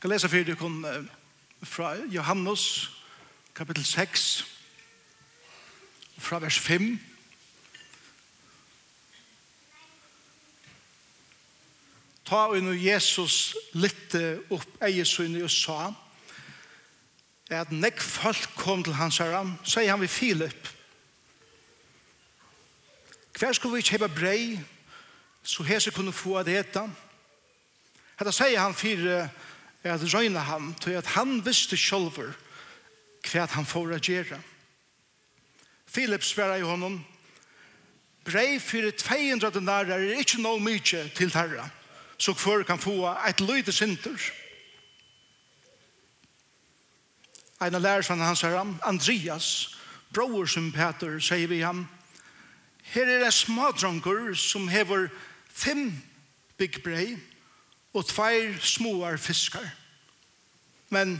Skal lese for dere fra Johannes kapittel 6 fra vers 5 Ta og nu Jesus litte opp eiesynet og sa at nekk folk kom til hans herre, sier han ved Filip Hver skulle vi kjøpe brei så hese kunne få av det etter. Hetta sier han fyrir er at røyna ham, til at han visste sjolver hva han får å gjøre. Philip sverar i honom, brei fyrir 200 denarer er ikkje no mykje til terra, så kvar kan få eit løyde sinter. Ein av lærersvann hans herra, Andreas, bror som Peter, sier vi ham, her er en smadronker som hever fem big brei, og tveir småar fiskar. Men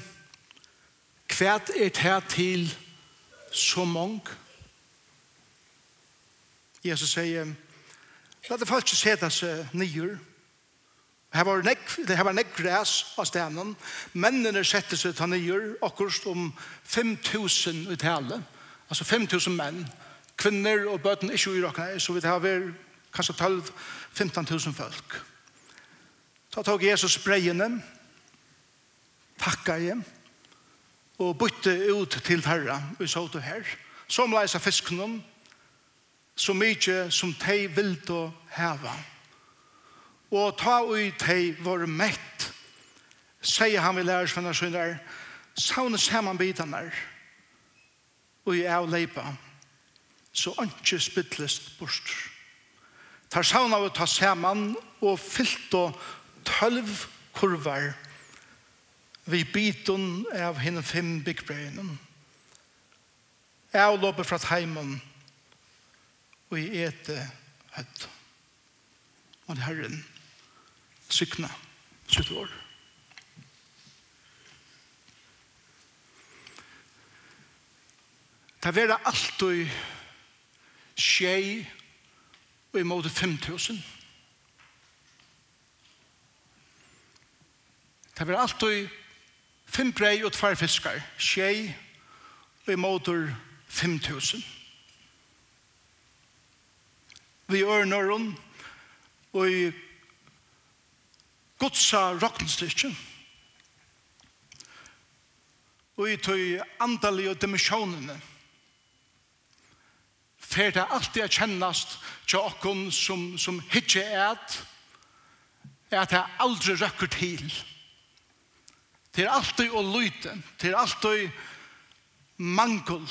kvært er det til så mong? Jesus sier, la det faktisk seta seg nyer. Her var nek, det her var nek græs av stenen. Mennene sette seg til nyer, akkurat om 5.000 i tale. Altså 5.000 menn. Kvinner og bøten ikke i så vi tar vi kanskje 12-15.000 folk. Så tok Jesus breiene, takka hjem, og bytte ut til herra, og så til her. Som leisa fiskene, så mykje som tei vil da heva. Og ta ui tei var mett, sier han vi lærer svenna synder, saune samanbitene, og i av leipa, så anki spittlist bort. Tar sauna vi ta saman, og fyllt og tølv kurvar vi biten av henne fem byggbrøyene. Jeg løper fra heimen og i ete høtt. Og det Herren sykna sitt år. Det er vera alltid tjei og imot 5 5000. Det var alltid fem brei og tvær fiskar, tjei og i måter fem tusen. Vi ørnøren og i godsa rokkenstikjen og i tøy andalige dimensjonene fer det alltid er kjennast til okkon som, som hitje er at er at det aldri røkker til. Det er alltid å lyte. Det er alltid mangel.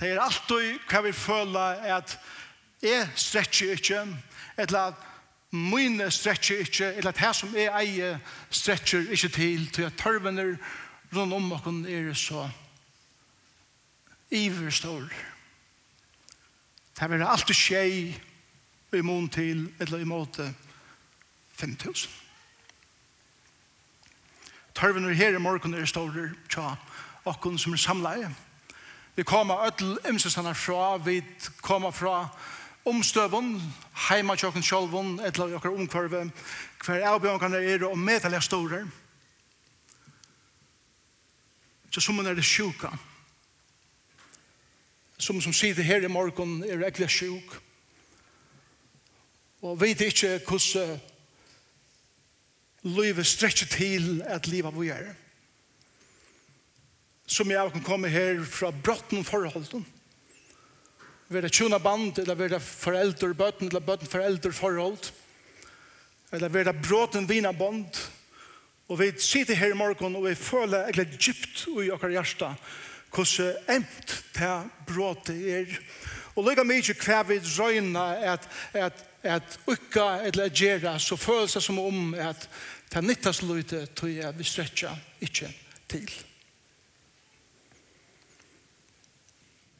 Det er alltid hva vi føler at jeg stretcher ikke, eller at mine stretcher ikke, eller at det som jeg eier stretcher ikke til, til at tørvener rundt om oss er så iverstor. Det er alltid skje i mån til, eller i måte 5000. Tørven er her i morgen er stårer tja okkun som er samleie. Vi kommer ødel imsestene fra, vi kommer fra omstøvun, heima tjokken sjolvun, et eller okker omkvarve, hver avbjørnkane er og medelig store. Så som er det sjuka. Som som sier her i morgen er egentlig sjuk. Og vet ikke hvordan livet stretcher til at livet vi er. Som jeg kan komme her fra brotten forholden. Være tjona band, eller være foreldre, bøten, eller bøten foreldre forhold. Eller vi er brotten vina band. Og vi sitter her i morgen, og vi føler egentlig djupt i okkar hjärsta hvordan emt det bråte er. Og lykka mykje hva vi røyna at, at at ukka eller at gjera så føles det som om at det er nyttas løyte tog jeg vi stretja ikkje til.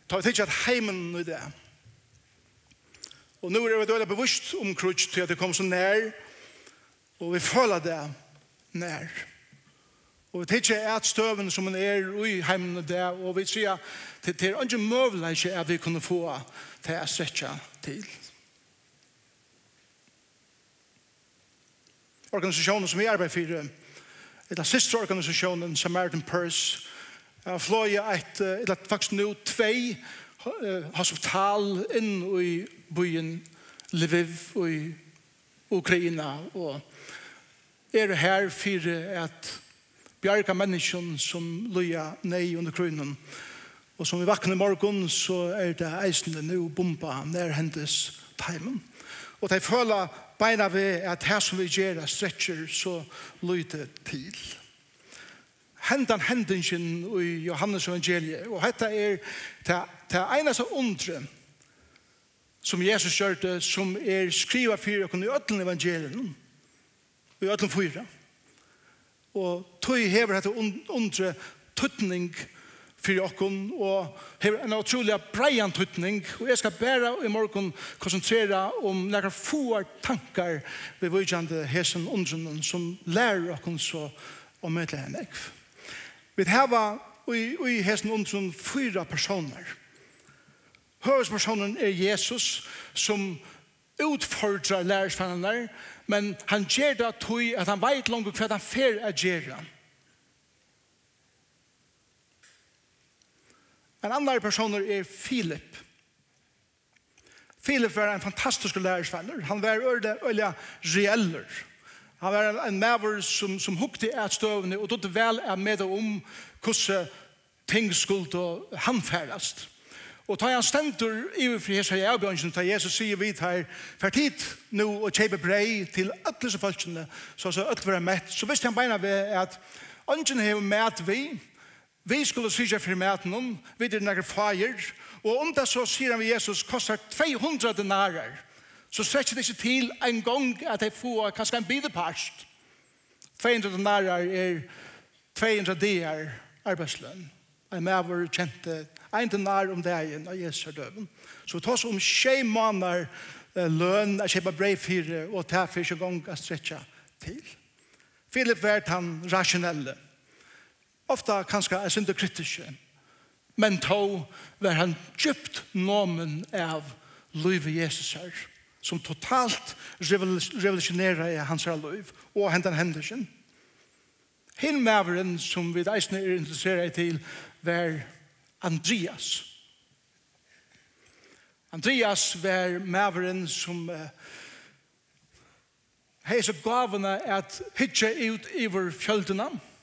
Ta vi tidsja at heimen nu det. Og nu er vi døyla bevust om krutsk til at det kom så nær og vi føler det nær. Og vi tidsja at støven som hun er i heimen i det og vi sier at det er ikke møvleik at vi kunne få til å stretja til. organisasjonen som vi arbeider for, eller siste organisasjonen, Samaritan Purse, Jeg fløy et, eller faktisk nå, tvei hospital inn i byen Lviv i Ukraina. Og er her for at bjerga mennesken som løya nei under krynen. Og som vi vakner i morgen, så er det eisende nå bomba nær hendes timen. Og de føler beina ved at her som vi gjør stretcher så lyder til. Hendan hendingen i Johannes evangeliet, og dette er det eneste undre som Jesus gjør det, som er skriva for dere i ødelen evangelien, i ødelen fyra. Og tog hever dette undre tøtning fyrir okkun og hefur en utrolig breian tutning og jeg skal bæra i morgun konsentrera om nekra fuar tankar við vujjande hesen undrunnen som lærer okkun så om møtla enn ekv. Vi heva i hesen undrun fyra personer. Hørespersonen er Jesus som utfordrar lærersfannar men han gjer det at han veit langt hva han fer er gjerra. En annan person er Filip. Filip var en fantastisk lærersvenner. Han var øyla, øyla reeller. Han var en maver som, som hukte et støvende og tog vel er med om hvordan ting skulle handfærast. Og ta han stendur i fri hesa i avbjørnsen, ta Jesus sier vi her, for tid nå og kjeipe brei til alle som så så ødel var mett, så visste han beina ved at ønsken hever mett vi, Vi skulle sige for maten om, vi er nægge feir, og om det så sier han vi Jesus kostar 200 denarer, så svekker det ikke til en gang at jeg får kanskje en bideparst. 200 denarer er 200 dier arbeidslønn. En maver kjente en denar om dagen av Jesu døven. Så det oss om tjei måneder løn, jeg kjøper brev fire, og det er gang å stretja til. Philip vært han rasjonelle ofta kanskje er sinde kritiske, men to var han djupt nomen av liv Jesus her, som totalt revolusjonerer i hans her liv, og hentan hendelsen. Hinn maveren som vi eisne er interesseret til, var Andreas. Andreas var maveren som uh, hei så gavene at hitje ut iver fjöldene, og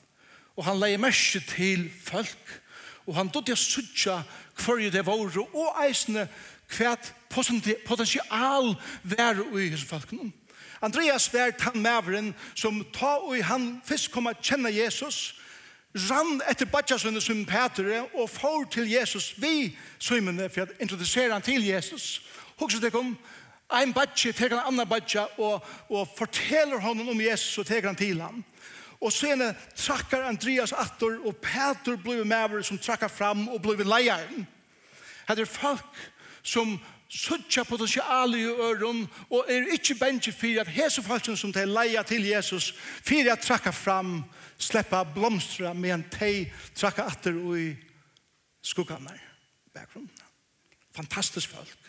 Og han leie mersi til folk. Og han dødde suttja hver det var og eisne kvært potensial vær i hos folkene. Andreas vær han maveren som ta og han fisk kom a kjenne Jesus, rann etter badjasønne som Petre og får til Jesus vi svimene for å introdusere han til Jesus. Hugsa det kom, ein badje, teker han annan badje og, og forteller honom om Jesus og teker han til han. Og sene trakkar Andreas attor, og Peter blir maver som trakkar fram og blir leieren. Det er folk som suttja potential i øron og er ikkje bensje fyrir at hese folk som de leia til Jesus fyrir at trakka fram sleppa blomstra medan de trakka atter og i skugganar bakgrunnen fantastisk folk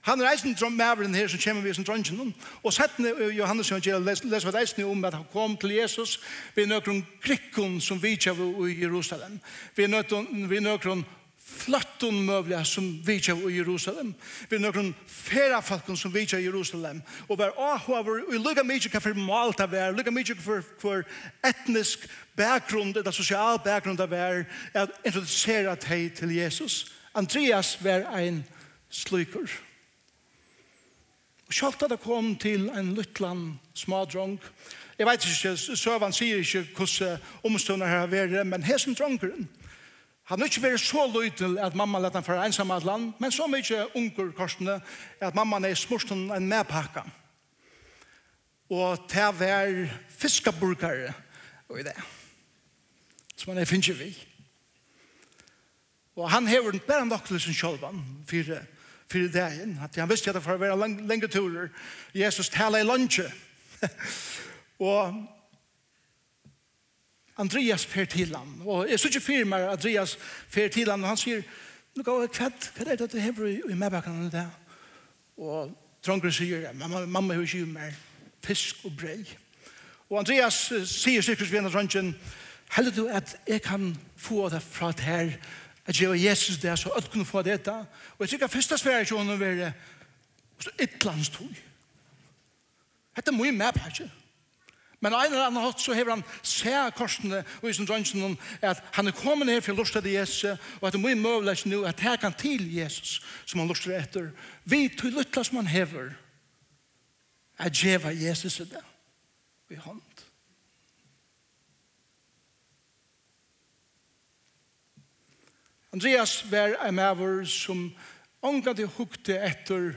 Han er eisen drom maveren her som kommer vi som dronjen og sett Johannes og gjør les hva eisen om at han kom til Jesus vi nøkron grikkon som vi kjav i Jerusalem vi nøkron, vi nøkron flotton mövliga som vi i Jerusalem. Vi har någon färra falkon som vi i Jerusalem. Och var ahoavar, och lukka mycket för malta vär, lukka mycket för, för etnisk bakgrund, eller social bakgrund av er att introducera dig till Jesus. Andreas var en slukor. Og selv at det kom til en luttland smadrong, jeg vet ikke, søvann sier ikke hvordan omstående her har vært, men hesen drongeren, han har ikke vært så lytel at mamma lette han for ensam av land, men så mye unger korsene at mamma er smursten en medpakka. Og til å være fiskaburgere og i det. Som han er finner vi. Og han hever bare nok til sin kjølvann, fire for dagen, at han visste at det var å være lenge turer. Jesus tala i lunge. og Andreas fer til han. Og jeg synes ikke firma Andreas fer til han, og han sier, Nå går jeg kvett, hva er det du hever i medbakkene det? Og Trondgren sier, mamma, mamma har ikke mer fisk og brei. Og Andreas sier sikkert ved Trondgren, Heldig du at jeg kan få det fra det her at jeg var Jesus der, så ødt kunne få dette. Og jeg tykker at første svære ikke å være et eller annet tog. Hette må jeg med på ikke. Men en eller annen hatt så hever han se korsene og i sin drønnsen at han er kommet ned for å luste til Jesus og at det må jeg møvle ikke nå at her kan til Jesus som han luste etter. Vi tog lytte som han hever at jeg var Jesus i det. Vi hånd. Andreas var en maver som ångan til hukte etter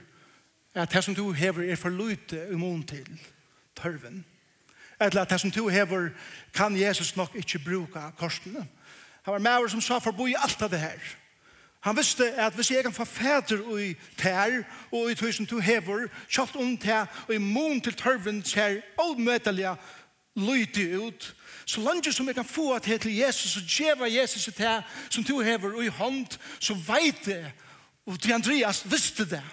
at det som du hever er for lute imon til tørven. Eller at det som du hever kan Jesus nok ikke bruka korsene. Han var maver som sa forbi alt av det her. Han visste at hvis jeg kan få fæder i tær og i tusen du hever, kjalt om tær og imon til tørven ser omøtelige lydig ut. Så langt som jeg kan få at til Jesus, og djeva Jesus til det som du hever i hånd, så veit det. Og til Andreas visste det.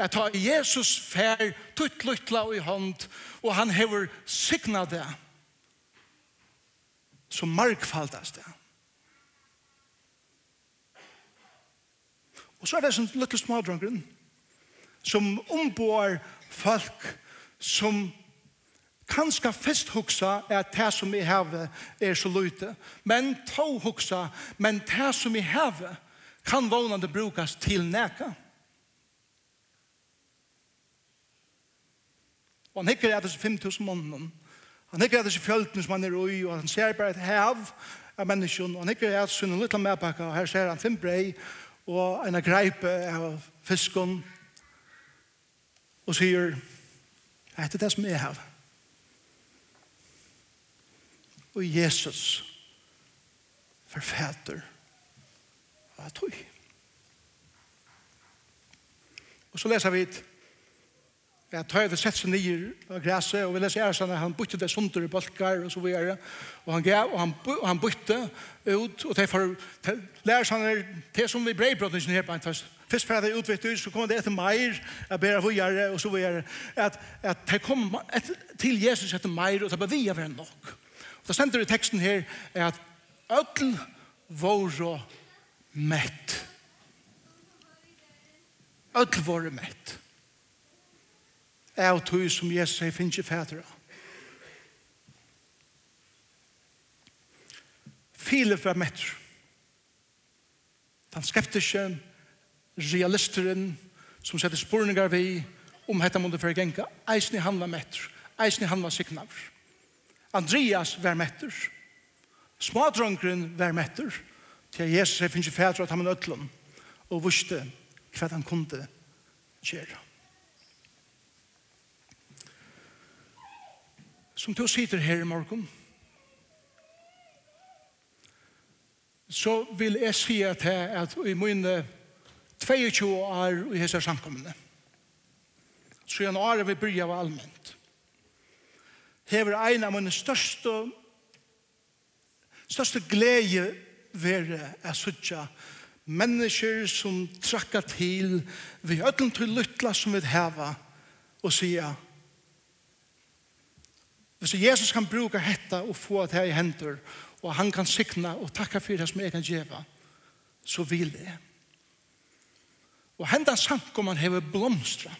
At ta Jesus fær tutt lytla i hånd, og han hever signa det. Så markfaldas det. Og så er det sånn lytte smadrongren som ombår folk som kanskje først hugsa er at det som jeg har er så løyte. Men to hugsa, men det som jeg har kan vånande brukas til neka. Og han hikker etter 5.000 måneden. Han hikker etter fjölten som han er ui, og han ser bare et hev av menneskene. Og han hikker etter sin lilla medpakka, og her ser han fem brei, og en greipe av fiskon, og sier, etter det som jeg har. og Jesus forfæter av tog. Og så leser vi Ja, Jeg tar det sett seg nye av græset, og vi leser her sånn at han bytte det sunder i balkar, og så videre, og han gav, og han, og han bytte ut, og det for, lærer sånn at det som vi breibrottene sin her på en tast, først fra det utvitt ut, så kom det etter meir, jeg ber av videre, og så videre, at, at det kom et, til Jesus etter meir, og det ble vi av nok. Det stender i teksten her er at öll våre mett. Öll våre mett. Er og tog som Jesus sier finnes i fædre. Filip fra mett. Den skeptiske realisteren som setter spurningar vi om hette måtte hetta mundu fyrir genga, eisni han var mettur, eisni han var signaver. Andreas var metter. Smadrongren var metter. Til Jesus er finnes i fædre at han var nødlom. Og visste hva han kunne gjøre. Som du sitter her i morgen, så vil jeg si at, at i mine 22 år i hese samkommende, så er en år vi bryr av allmänt hever ein av mine største største glede være er suttja mennesker som trakka til vi ødlen til lytla som vi heva og sier hvis Jesus kan bruka hetta og få at her i hendur og han kan sikna og takka for det som jeg kan gjeva så vil det og hendan sank om han hever blomstra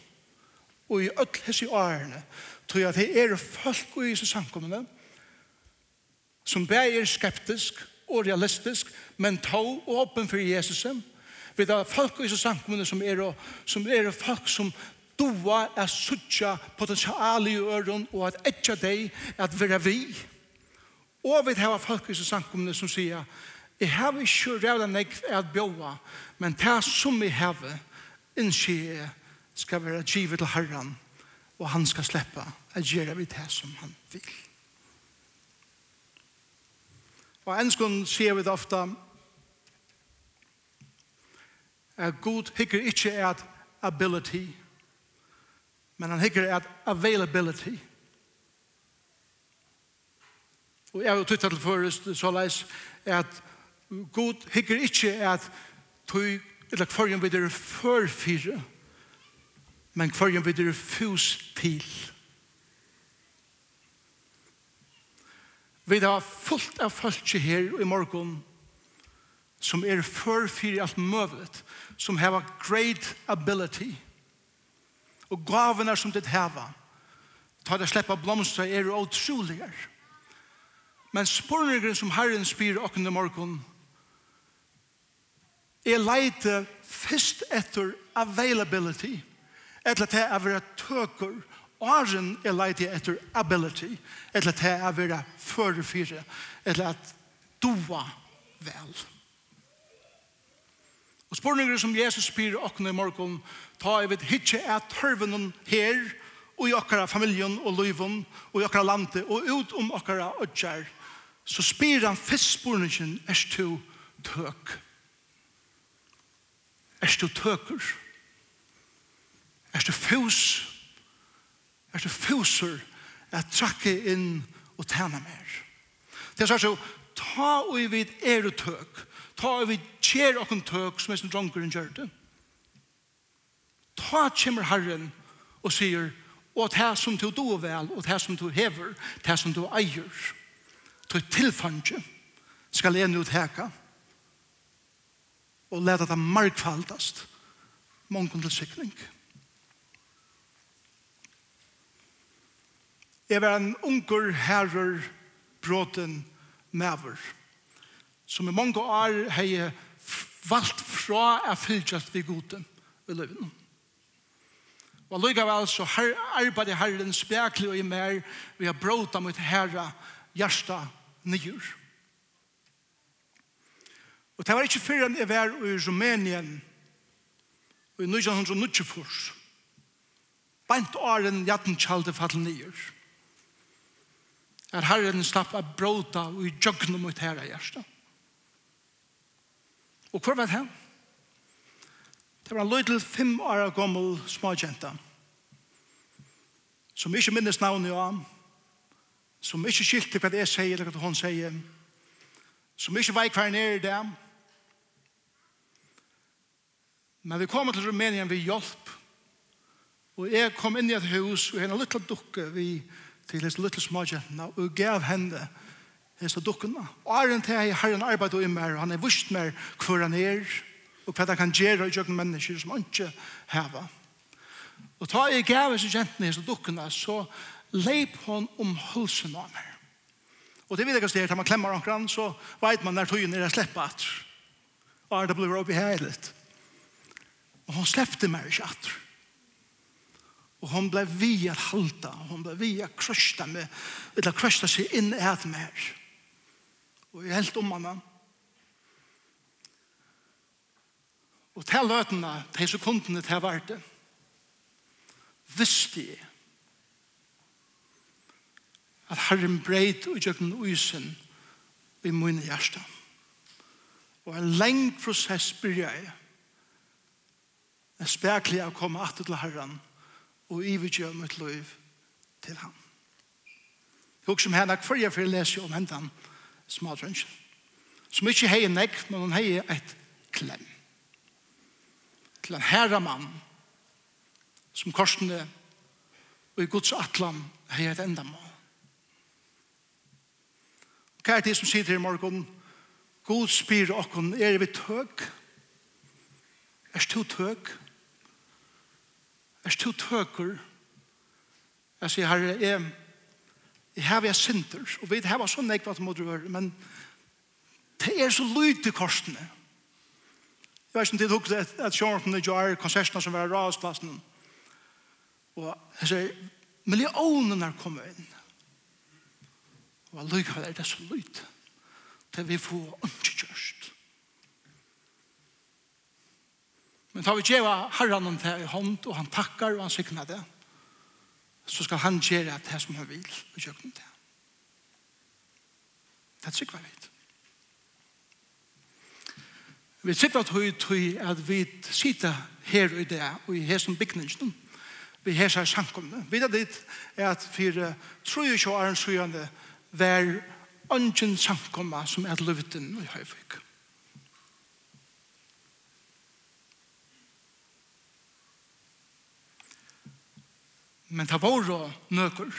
og i öll hessi årene, tror jeg at det er folk i disse samkommende, som bare er skeptisk og realistisk, men ta åpen for Jesus. Vi har folk i disse samkommende som er, som er folk som doa er suttja potensial i øren og at etja deg at være vi. Og vi har folk i disse samkommende som sier Jeg har ikke rævla nek at bjóa, men det som vi har innskjer skal være givet til Herren, og han skal slippe at gjøre vi det som han vil. Og enskund sier vi det ofte at Gud hikker ikke at ability, men han hikker at availability. Og jeg har tytt til forrest så leis at Gud hikker ikke at tog eller kvarjen videre før men hverjum vi er fus til. Vi har fullt av folk her i morgen som er førfyrir alt møvlet, som har great ability, og gavene som det heva, ta det sleppa blomstra er utroligere. Men spurningren som Herren spyr okken i morgen, er leite først etter availability. Etla til å være tøker, åren er leid etter ability, etla til å være førefyre, etla at doa vel. Og spørninger som Jesus spyr åkne i morgen, ta i vidt hitje er tørvenen her, og i okkara familjen og løyven, og i okkara landet, og ut om okkara ødjar, så spyr han fyrst spørningen, er du tøk? Er du tøker? Er du? Er du fus? Er du fuser Er trakke inn og tæna mer? Det er så, ta og vid er du tøk. Ta og vid kjer en tøk som er som dronkeren gjør det. Ta kjemmer Herren og sier, og det som du do vel, og det som du hever, det som du eier, til tilfange, skal en nå teka, og leta det markfaldast, mongen til sikring. Takk Jeg var en unger herrer bråten mever. Som i mange år har jeg valgt fra å fylgjast vi gode i løven. Og lykkevel så her, arbeider herren spekler og i mer vi har bråta mot herre hjärsta nyer. Og det var ikke før enn jeg var i Rumænien og i 1994 Bant åren jatten kjalde fall nyer. Og er Herren slapp av bråta og i djøgnet mot herre hjertet. Og hvor var det? Det var en løy til fem år gammel småkjenta som ikke minnes navnet av som ikke skilte hva det sier eller hva hun sier, som ikke vei hver er i dem. Men vi kom til Rumænien ved hjelp, og jeg kom inn i et hus, og en liten dukke, vi hjelp, til hans lille smågjentene og gav henne hans og dukkene. Og er en til jeg har en arbeid og imer, og han er vust mer hvor han er, og hva han kan gjøre i jøkken mennesker som han ikke hever. Og ta i gav hans jentene hans og dukkene, så leip hon om hulsen av meg. Og det vil jeg sted, når man klemmer omkring så vet man når tøyen er jeg slipper at. Og det blir oppe i heilet. Og hun sleppte meg ikke at. Og hon blev vi att halta. Hon blev vi att krösta med. Eller krøsta seg inn i ett mer. Og jeg helt om henne. Och till lötena, till sekunderna till världen. Visste jeg at Herren breit og gjør den uisen i min hjerte. Og en lengd prosess byrja jeg. En speklig av å komme atter til Herren og ivergjør mitt liv til ham. Og som henne, hver jeg får lese om hentan smadrønsjen, som ikke heier nek, men hun heier et klem. Til en herre mann, som korsene og i Guds atlan heier et enda mål. Hva er det som sier til i morgen? God spyr okken, er vi tøk? Er du tøk? Er du tøker? Jeg sier, herre, jeg, jeg har jeg synder, og vi har sånn nekvat mot rør, men det er så lyd til korsene. Jeg vet ikke om det tok at, at Sjørnsen og Jar, konsertene som var i rasplassen, og jeg sier, millionene er kommet inn. Og lykkevel er det så lyd til vi får Men tar vi djeva herran om det i hånd, og han takkar og han siknar det, så skal han gjøre det som han vil og gjøre det. Det sikvar vi. Vi sikvar tøy tøy at vi sitter her i det, og i her som bygningen, vi her som er sankomne. Vi er dit er at for tru og sjåaren sjående, vær ønsken sankomma som er løvden i høyføk. Men ta våre nøkker.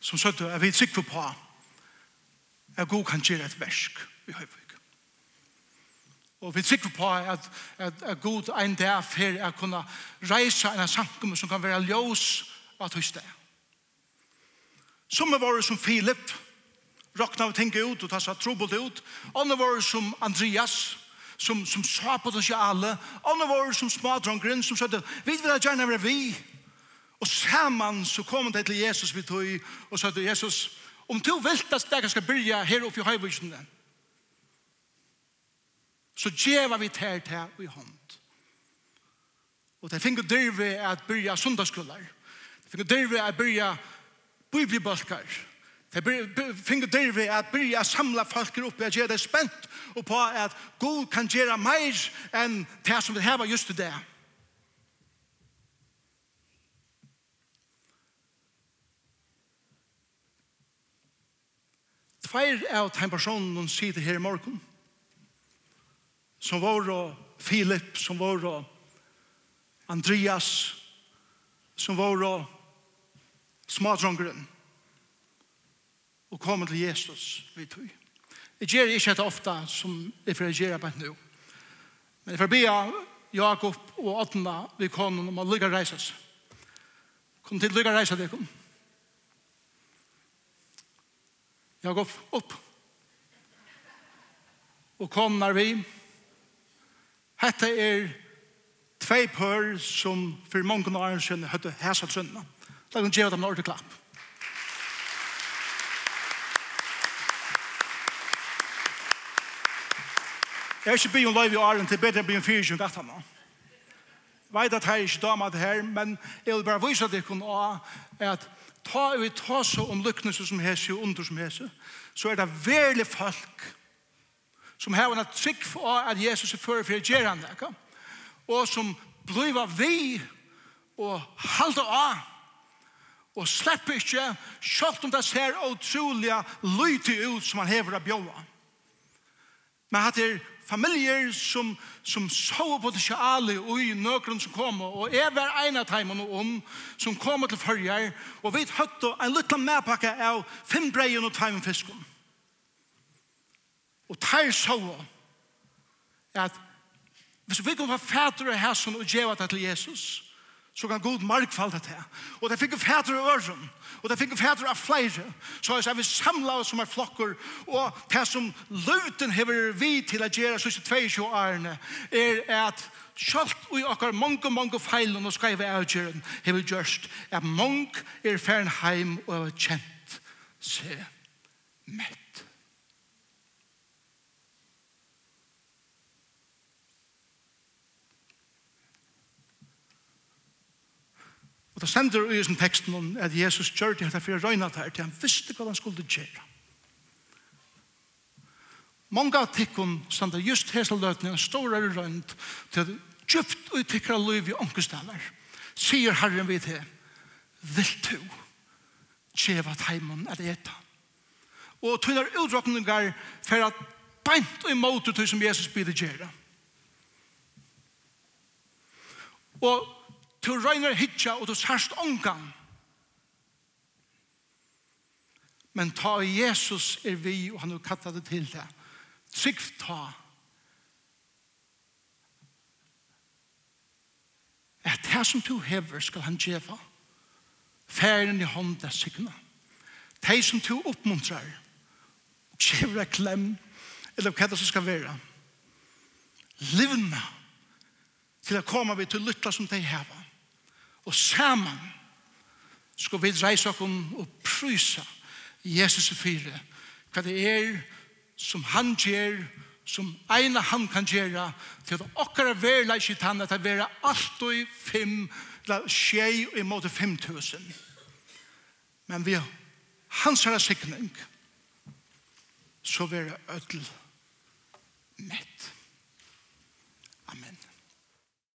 Som søtte, jeg vil sikre på at god kan gjøre et versk i Høyvig. Og vi sikre på at, at, at god en dag for å kunne reise en sankum som kan være ljøs av tøyste. Som er våre som Filip, råkna av tenke ut og ta seg trobult ut. Andre våre som Andreas, som, som sa potensialet, andre var som smadrongren, som sa, vi vil ha gjerne være vi. Og sammen så kom det til Jesus vi tog, og sa til Jesus, om du vil at jeg skal byrja her oppe i høyvisene, så djeva vi tær tær i hånd. Og det finner dyrve at byrja sundagskullar. Det finner dyrve at byrja biblibalkar. Det finner dyr vi at byrja samla folk opp og gjør det spent og på at Gud kan gjøre meir enn det som vi har just det. Tveir av den personen sitter her i morgen som var og Filip, som var og Andreas, som var og smadrongren og komme til Jesus vi tog. Jeg gjør ikke det ofte som jeg får gjøre på nå. Men jeg får be Jakob og Åtna vi kom om å lykke reises. Kom til lykke reise deg. Jakob, opp. Og kom når vi. Hette er tvei pør som for mange år siden høtte hæsa trønna. La oss gjøre dem en ordentlig klapp. Jeg er ikke bygd om løyve i åren til bedre bygd om som og nå. Jeg vet at her er ikke dama det her, men jeg vil bare vise at jeg at ta vi ta så om lykkelse som hese og under som hese, så er det veldig folk som har en trygg for at Jesus er fører for å gjøre han det, og som blir vi og halter av og slipper ikke, selv om det ser utrolig lydig ut som han hever av bjøa. Men at det er familier som, som så på det kjale og i nøkron som kom, og jeg var en av timene om, som kom til førjer, og vi høtte en liten medpakke av fem breien og timen fisken. Og der så at hvis vi kunne være fætere hæsen og gjøre det til Jesus, så kan god markfalda det. Og det fikk fæter i øren, og det fikk fætere av flere, så jeg vil samla oss som er flokker, og det som løten hever vi til å gjøre siste 22 årene, er at kjølt i okkar mange, mange feilen og skreive avgjøren, hever gjørst at mange er færen heim og er kjent seg mett. Og det stender i sin teksten at Jesus gjør det for å røyne det her til han visste hva han skulle gjøre. Mange av tikkene stender just hese løtene en stor røynt til at djupt og tikkere liv i ångestaller. Sier Herren vi til vil du djeva teimen at eta. Og tøyder utråkninger for at beint og imot det som Jesus blir det gjøre. Og Du røyner hitja og du sørst ångan. Men ta Jesus er vi, og han har kattet det til det. Trygg ta. At det som du hever skal han djeva. Færen i hånd er signa. Det som du oppmuntrar, djeva klem, eller hva det som skal være. Livna til å komme vi til lytta som de hever. Og saman skal vi reise oss og prysa Jesus og fyre. Hva det er som han gjør, som eina han kan gjøre, til at okkara verla ikke tann at det vera alt og fem, eller tjei og imot fem tusen. Men vi hans herre sikning, så vera ødel mett.